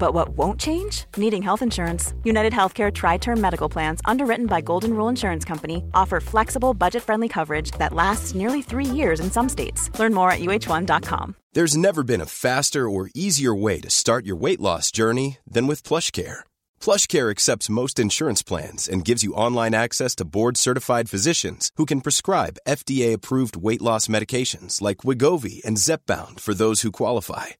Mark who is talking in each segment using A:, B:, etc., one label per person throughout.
A: But what won't change? Needing health insurance. United Healthcare Tri Term Medical Plans, underwritten by Golden Rule Insurance Company, offer flexible, budget friendly coverage that lasts nearly three years in some states. Learn more at uh1.com.
B: There's never been a faster or easier way to start your weight loss journey than with PlushCare. PlushCare accepts most insurance plans and gives you online access to board-certified physicians who can prescribe FDA-approved weight loss medications like Wigovi and Zepbound for those who qualify.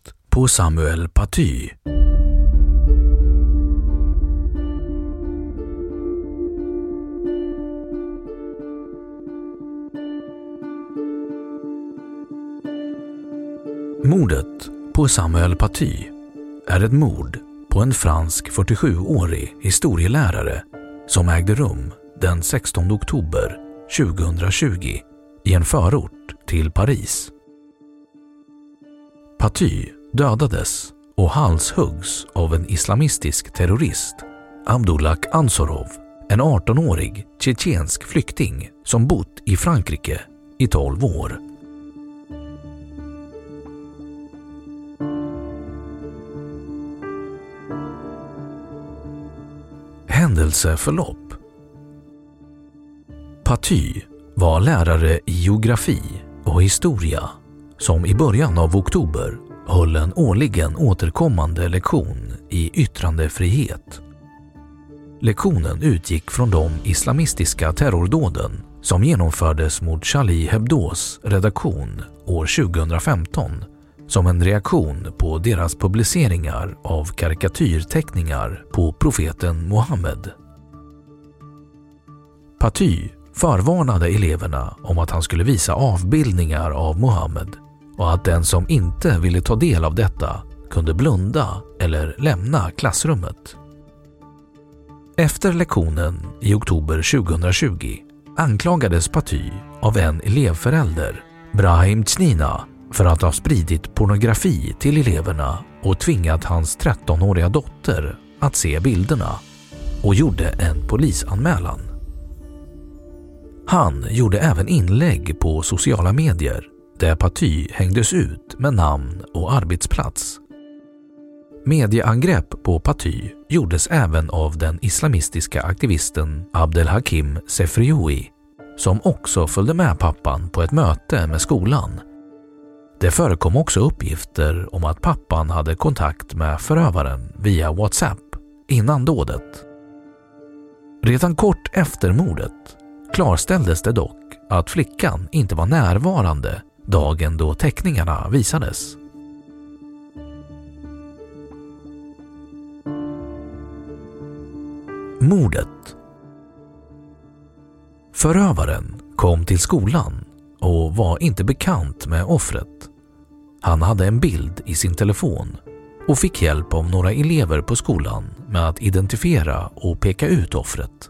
C: på Samuel Paty. Mordet på Samuel Paty är ett mord på en fransk 47-årig historielärare som ägde rum den 16 oktober 2020 i en förort till Paris. Paty dödades och halshuggs av en islamistisk terrorist, Abdullah Ansorov, en 18-årig tjetjensk flykting som bott i Frankrike i 12 år. Händelseförlopp Paty var lärare i geografi och historia som i början av oktober höll en årligen återkommande lektion i yttrandefrihet. Lektionen utgick från de islamistiska terrordåden som genomfördes mot Charlie Hebdos redaktion år 2015 som en reaktion på deras publiceringar av karikatyrteckningar på profeten Muhammed. Paty förvarnade eleverna om att han skulle visa avbildningar av Muhammed och att den som inte ville ta del av detta kunde blunda eller lämna klassrummet. Efter lektionen i oktober 2020 anklagades Paty av en elevförälder, Brahim Tsnina, för att ha spridit pornografi till eleverna och tvingat hans 13-åriga dotter att se bilderna och gjorde en polisanmälan. Han gjorde även inlägg på sociala medier där Paty hängdes ut med namn och arbetsplats. Medieangrepp på Paty gjordes även av den islamistiska aktivisten Abdelhakim Sefrioui som också följde med pappan på ett möte med skolan. Det förekom också uppgifter om att pappan hade kontakt med förövaren via WhatsApp innan dådet. Redan kort efter mordet klarställdes det dock att flickan inte var närvarande dagen då teckningarna visades. Mordet Förövaren kom till skolan och var inte bekant med offret. Han hade en bild i sin telefon och fick hjälp av några elever på skolan med att identifiera och peka ut offret.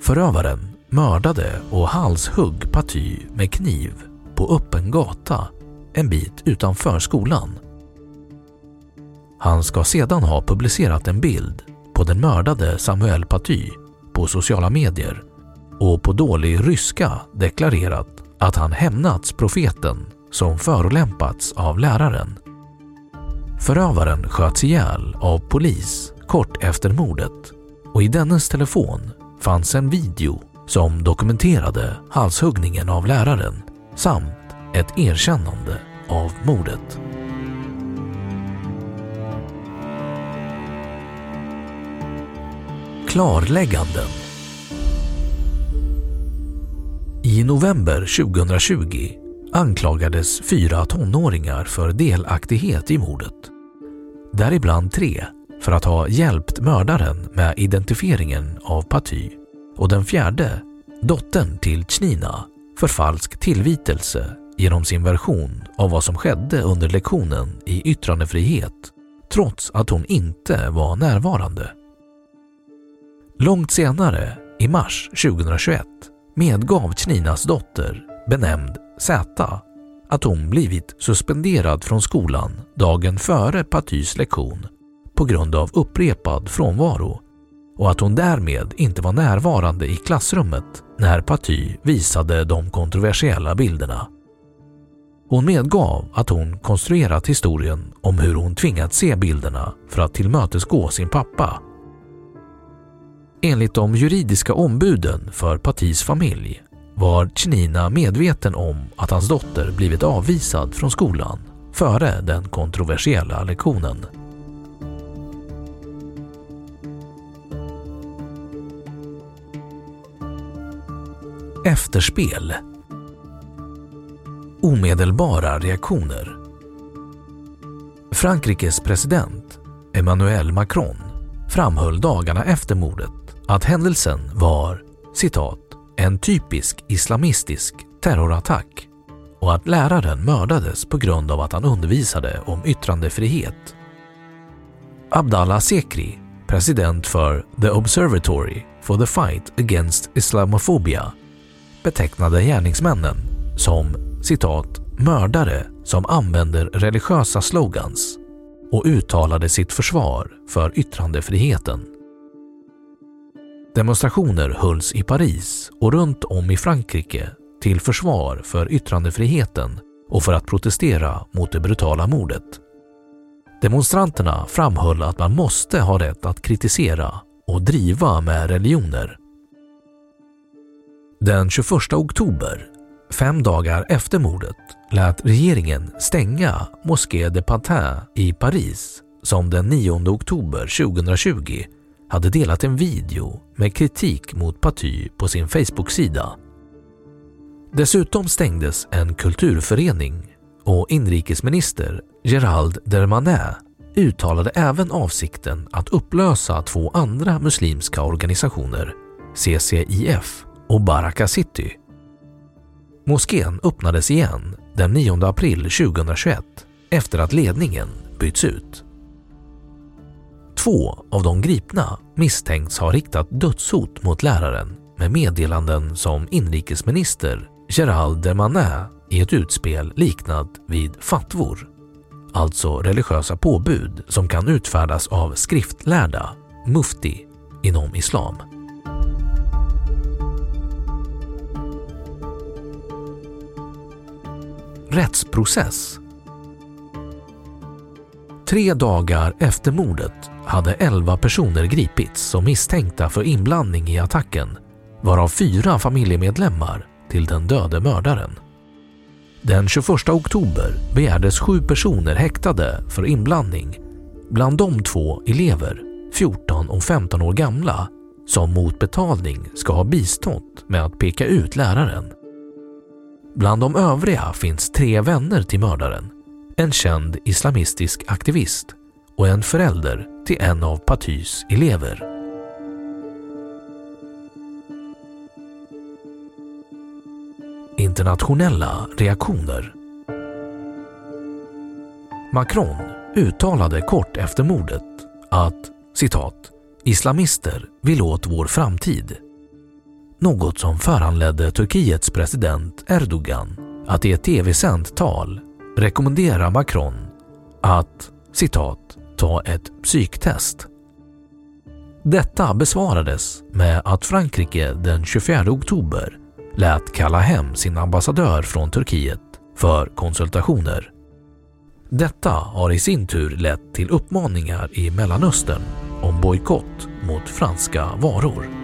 C: Förövaren mördade och halshugg Paty med kniv på öppen gata en bit utanför skolan. Han ska sedan ha publicerat en bild på den mördade Samuel Paty på sociala medier och på dålig ryska deklarerat att han hämnats profeten som förolämpats av läraren. Förövaren sköts ihjäl av polis kort efter mordet och i dennes telefon fanns en video som dokumenterade halshuggningen av läraren samt ett erkännande av mordet. Klarlägganden I november 2020 anklagades fyra tonåringar för delaktighet i mordet. Däribland tre för att ha hjälpt mördaren med identifieringen av Paty och den fjärde, dottern till Chnina, för falsk tillvitelse genom sin version av vad som skedde under lektionen i yttrandefrihet trots att hon inte var närvarande. Långt senare, i mars 2021, medgav Chninas dotter, benämnd Z, att hon blivit suspenderad från skolan dagen före Patys lektion på grund av upprepad frånvaro och att hon därmed inte var närvarande i klassrummet när Paty visade de kontroversiella bilderna. Hon medgav att hon konstruerat historien om hur hon tvingats se bilderna för att tillmötesgå sin pappa. Enligt de juridiska ombuden för Patys familj var Chinina medveten om att hans dotter blivit avvisad från skolan före den kontroversiella lektionen. Efterspel Omedelbara reaktioner Frankrikes president Emmanuel Macron framhöll dagarna efter mordet att händelsen var citat, en typisk islamistisk terrorattack och att läraren mördades på grund av att han undervisade om yttrandefrihet. Abdallah Sekri, president för The Observatory for the Fight Against Islamophobia, betecknade gärningsmännen som citat mördare som använder religiösa slogans och uttalade sitt försvar för yttrandefriheten. Demonstrationer hölls i Paris och runt om i Frankrike till försvar för yttrandefriheten och för att protestera mot det brutala mordet. Demonstranterna framhöll att man måste ha rätt att kritisera och driva med religioner. Den 21 oktober, fem dagar efter mordet, lät regeringen stänga Mosquée de Pantin i Paris som den 9 oktober 2020 hade delat en video med kritik mot Paty på sin Facebook-sida. Dessutom stängdes en kulturförening och inrikesminister Gerald Dermanet uttalade även avsikten att upplösa två andra muslimska organisationer, CCIF och Baraka City. Moskén öppnades igen den 9 april 2021 efter att ledningen bytts ut. Två av de gripna misstänks ha riktat dödshot mot läraren med meddelanden som inrikesminister Gerald Dermanin i ett utspel liknat vid fatvor, alltså religiösa påbud som kan utfärdas av skriftlärda, mufti, inom islam. Rättsprocess Tre dagar efter mordet hade elva personer gripits som misstänkta för inblandning i attacken, varav fyra familjemedlemmar till den döde mördaren. Den 21 oktober begärdes sju personer häktade för inblandning, bland de två elever, 14 och 15 år gamla, som mot betalning ska ha bistått med att peka ut läraren. Bland de övriga finns tre vänner till mördaren, en känd islamistisk aktivist och en förälder till en av Patys elever. Internationella reaktioner. Macron uttalade kort efter mordet att citat “islamister vill åt vår framtid” något som föranledde Turkiets president Erdogan att i ett tv-sänt tal rekommendera Macron att citat ta ett psyktest. Detta besvarades med att Frankrike den 24 oktober lät kalla hem sin ambassadör från Turkiet för konsultationer. Detta har i sin tur lett till uppmaningar i Mellanöstern om bojkott mot franska varor.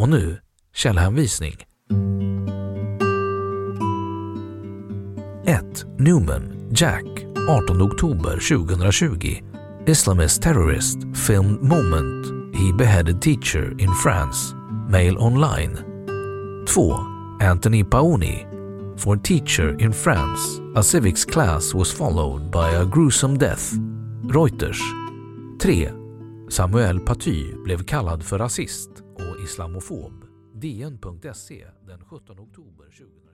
C: Och nu källhänvisning. 1. Newman, Jack, 18 oktober 2020. Islamist terrorist filmed moment he beheaded teacher in France. Mail online. 2. Anthony Paoni. For teacher in France, a civics class was followed by a gruesome death. Reuters. 3. Samuel Paty blev kallad för rasist och islamofob. DN.se den 17 oktober 2020.